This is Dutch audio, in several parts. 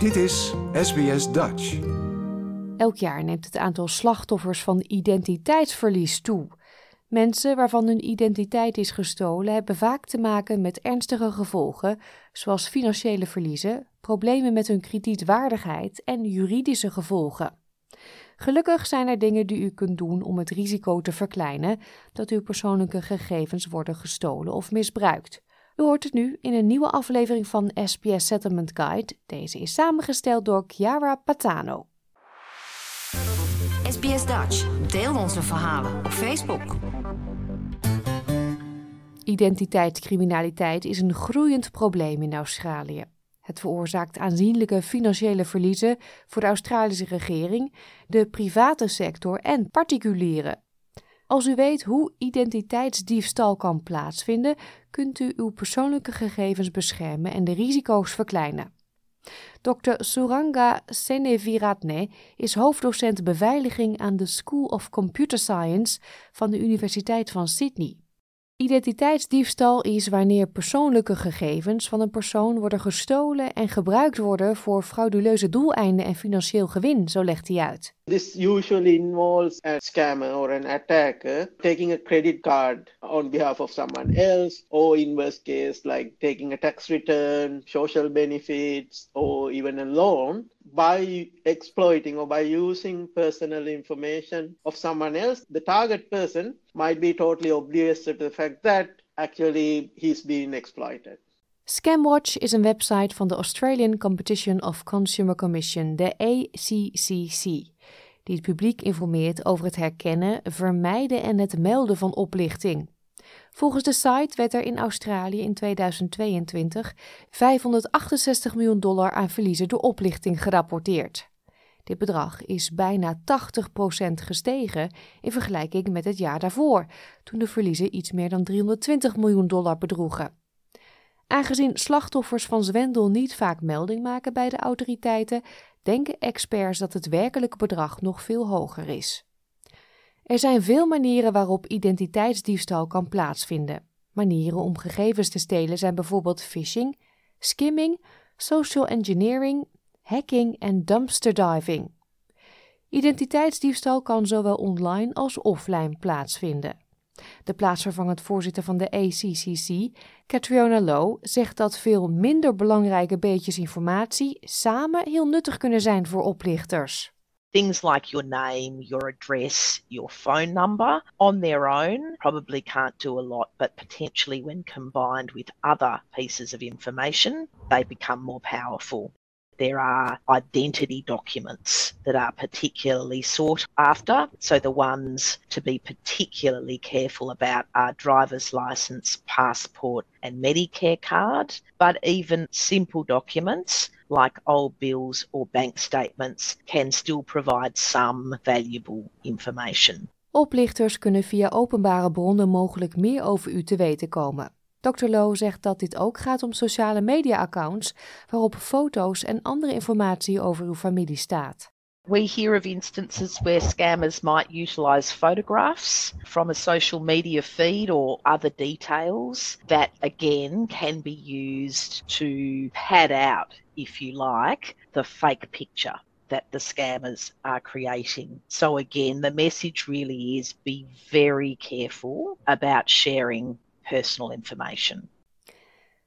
Dit is SBS Dutch. Elk jaar neemt het aantal slachtoffers van identiteitsverlies toe. Mensen waarvan hun identiteit is gestolen hebben vaak te maken met ernstige gevolgen, zoals financiële verliezen, problemen met hun kredietwaardigheid en juridische gevolgen. Gelukkig zijn er dingen die u kunt doen om het risico te verkleinen dat uw persoonlijke gegevens worden gestolen of misbruikt. U hoort het nu in een nieuwe aflevering van SPS Settlement Guide. Deze is samengesteld door Chiara Patano. SBS Dutch. Deel onze verhalen op Facebook. Identiteitscriminaliteit is een groeiend probleem in Australië. Het veroorzaakt aanzienlijke financiële verliezen voor de Australische regering, de private sector en particulieren. Als u weet hoe identiteitsdiefstal kan plaatsvinden, kunt u uw persoonlijke gegevens beschermen en de risico's verkleinen. Dr. Suranga Seneviratne is hoofddocent beveiliging aan de School of Computer Science van de Universiteit van Sydney. Identiteitsdiefstal is wanneer persoonlijke gegevens van een persoon worden gestolen en gebruikt worden voor frauduleuze doeleinden en financieel gewin, zo legt hij uit. This usually involves a scammer or an attacker taking a credit card on behalf of someone else, or in worst case, like taking a tax return, social benefits, or even a loan by exploiting or by using personal information of someone else. The target person might be totally oblivious to the fact that actually he's being exploited. Scamwatch is een website van de Australian Competition of Consumer Commission, de ACCC, die het publiek informeert over het herkennen, vermijden en het melden van oplichting. Volgens de site werd er in Australië in 2022 568 miljoen dollar aan verliezen door oplichting gerapporteerd. Dit bedrag is bijna 80% gestegen in vergelijking met het jaar daarvoor, toen de verliezen iets meer dan 320 miljoen dollar bedroegen. Aangezien slachtoffers van zwendel niet vaak melding maken bij de autoriteiten, denken experts dat het werkelijke bedrag nog veel hoger is. Er zijn veel manieren waarop identiteitsdiefstal kan plaatsvinden. Manieren om gegevens te stelen zijn bijvoorbeeld phishing, skimming, social engineering, hacking en dumpster diving. Identiteitsdiefstal kan zowel online als offline plaatsvinden. De plaatsvervangend voorzitter van de ACCC, Catriona Lowe, zegt dat veel minder belangrijke beetjes informatie samen heel nuttig kunnen zijn voor oplichters. Things like your name, your address, your phone number on their own probably can't do a lot, but potentially when combined with other pieces of information, they become more powerful. there are identity documents that are particularly sought after. So, the ones to be particularly careful about are driver's license, passport, and Medicare card, but even simple documents like old bills or bank statements can still provide some valuable information. Oplichters kunnen via openbare bronnen mogelijk meer over u te weten komen. Dr. Low zegt dat dit ook gaat om sociale media-accounts waarop foto's en andere informatie over uw familie staat. We hear of instances where scammers might utilize photographs from a social media feed or other details that again can be used to pad out, if you like, the fake picture that the scammers are creating. So, again, the message really is be very careful about sharing personal information.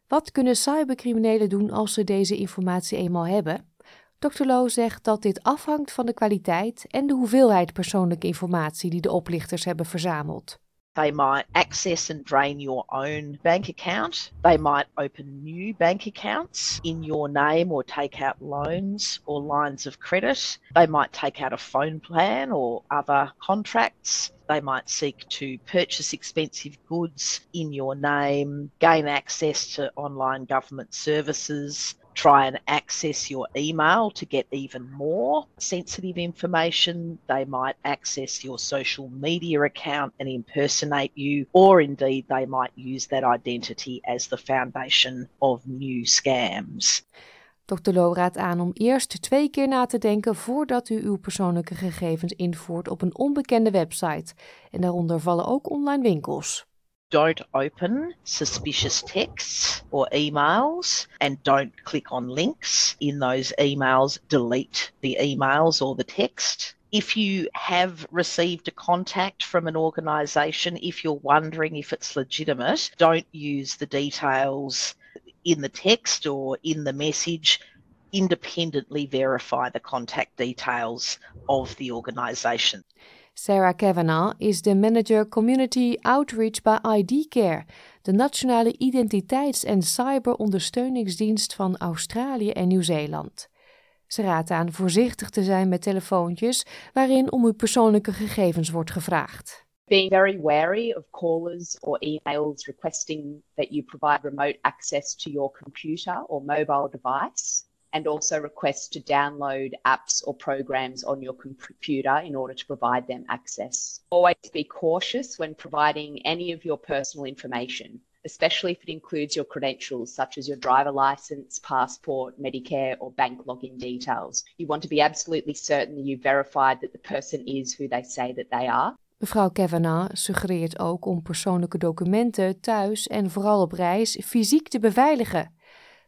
Wat kunnen cybercriminelen doen als ze deze informatie eenmaal hebben? Dr. Low zegt dat dit afhangt van de kwaliteit en de hoeveelheid persoonlijke informatie die de oplichters hebben verzameld. They might access and drain your own bank account. They might open new bank accounts in your name or take out loans or lines of credit. They might take out a phone plan or other contracts. They might seek to purchase expensive goods in your name, gain access to online government services, try and access your email to get even more sensitive information. They might access your social media account and impersonate you, or indeed, they might use that identity as the foundation of new scams. Dr. Low raadt aan om eerst twee keer na te denken voordat u uw persoonlijke gegevens invoert op een onbekende website. En daaronder vallen ook online winkels. Don't open suspicious texts or emails and don't click on links in those emails. Delete the emails or the text. If you have received a contact from an organisation, if you're wondering if it's legitimate, don't use the details in the text or in the message. Independently verify the contact details of the organisation. Sarah Kavanagh is de manager Community Outreach bij ID Care, de nationale identiteits- en cyberondersteuningsdienst van Australië en Nieuw-Zeeland. Ze raadt aan voorzichtig te zijn met telefoontjes waarin om uw persoonlijke gegevens wordt gevraagd. Being very wary of callers or emails requesting that you provide remote access to your computer or mobile device. And also request to download apps or programs on your computer in order to provide them access. Always be cautious when providing any of your personal information, especially if it includes your credentials such as your driver license, passport, Medicare, or bank login details. You want to be absolutely certain that you've verified that the person is who they say that they are. Mevrouw Kavanagh suggereert ook om persoonlijke documenten thuis en vooral op reis fysiek te beveiligen.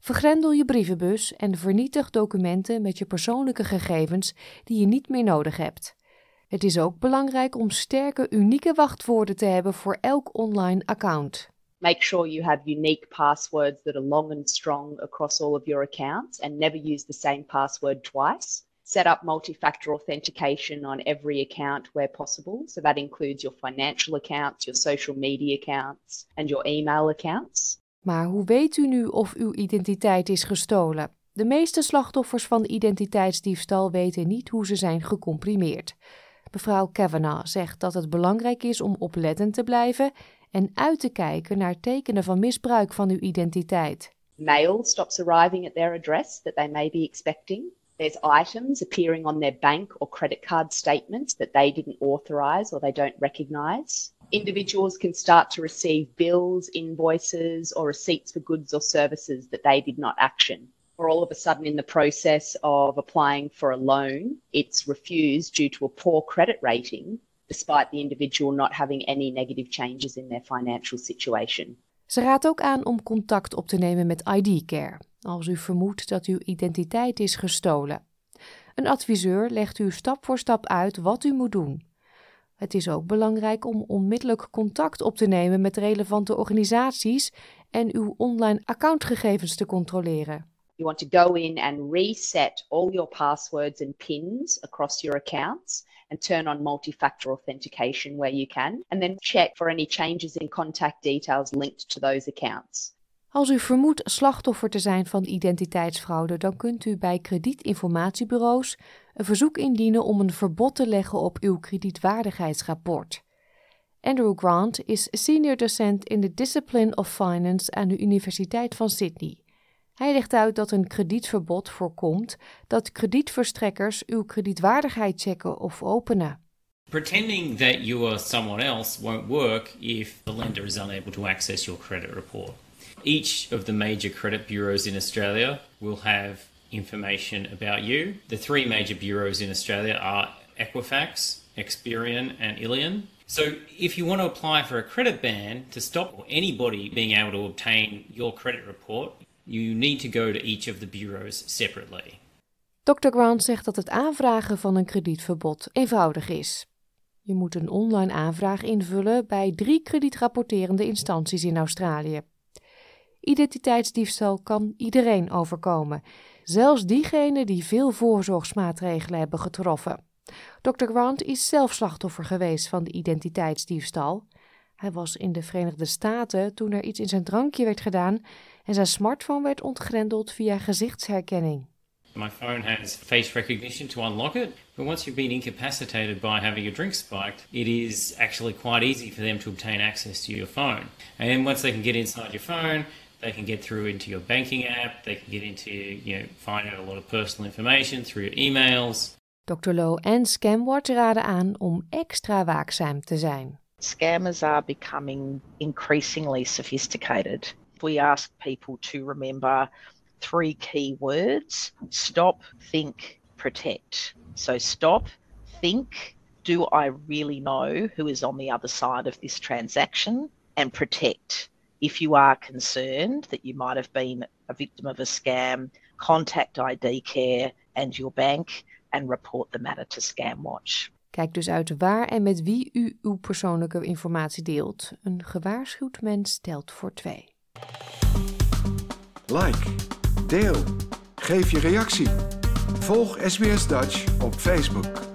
Vergrendel je brievenbus en vernietig documenten met je persoonlijke gegevens die je niet meer nodig hebt. Het is ook belangrijk om sterke, unieke wachtwoorden te hebben voor elk online account. Make sure you have unique passwords that are long and strong across all of your accounts and never use the same password twice. Set up multi-factor authentication on every account where possible. So that includes your financial accounts, your social media accounts, and your email accounts. Maar hoe weet u nu of uw identiteit is gestolen? De meeste slachtoffers van identiteitsdiefstal weten niet hoe ze zijn gecomprimeerd. Mevrouw Kavanagh zegt dat het belangrijk is om oplettend te blijven en uit te kijken naar tekenen van misbruik van uw identiteit. Mail stops arriving at their address that they may be expecting. There's items appearing on their bank or credit card statements that they didn't authorize or they don't recognize. Individuals can start to receive bills, invoices, or receipts for goods or services that they did not action. Or all of a sudden, in the process of applying for a loan, it's refused due to a poor credit rating, despite the individual not having any negative changes in their financial situation. Ze raadt ook aan om contact op te nemen met ID Care als u vermoedt dat uw identiteit is gestolen. Een adviseur legt u stap voor stap uit wat u moet doen. Het is ook belangrijk om onmiddellijk contact op te nemen met relevante organisaties en uw online accountgegevens te controleren. You want to go in and reset all your passwords and pins across your accounts and turn on multi-factor authentication where you can and then check for any changes in contact details linked to those accounts. Als u vermoedt slachtoffer te zijn van identiteitsfraude, dan kunt u bij kredietinformatiebureaus een verzoek indienen om een verbod te leggen op uw kredietwaardigheidsrapport. Andrew Grant is senior docent in de Discipline of Finance aan de Universiteit van Sydney. Hij legt uit dat een kredietverbod voorkomt dat kredietverstrekkers uw kredietwaardigheid checken of openen. Pretending that you are someone else won't work if the lender is unable to access your credit report. Each of the major credit bureaus in Australia will have information about you. The three major bureaus in Australia are Equifax, Experian, and Ilion. So, if you want to apply for a credit ban to stop anybody being able to obtain your credit report, you need to go to each of the bureaus separately. Dr. Grant zegt dat het aanvragen van een kredietverbod eenvoudig is. Je moet een online aanvraag invullen bij drie kredietrapporterende instanties in Australië. Identiteitsdiefstal kan iedereen overkomen, zelfs diegenen die veel voorzorgsmaatregelen hebben getroffen. Dr. Grant is zelf slachtoffer geweest van de identiteitsdiefstal. Hij was in de Verenigde Staten toen er iets in zijn drankje werd gedaan en zijn smartphone werd ontgrendeld via gezichtsherkenning. My phone has face recognition to unlock it, but once you've been incapacitated by having your drink spiked, it is actually quite easy for them to obtain access to your phone. And once they can get inside your phone, they can get through into your banking app. They can get into, you know, find out a lot of personal information through your emails. Dr. Low en Scamwatch raden aan om extra waakzaam te zijn. Scammers are becoming increasingly sophisticated. We ask people to remember three key words stop, think, protect. So, stop, think, do I really know who is on the other side of this transaction? and protect. If you are concerned that you might have been a victim of a scam, contact ID Care and your bank and report the matter to Scamwatch. Kijk dus uit waar en met wie u uw persoonlijke informatie deelt. Een gewaarschuwd mens telt voor twee. Like, deel, geef je reactie. Volg SBS Dutch op Facebook.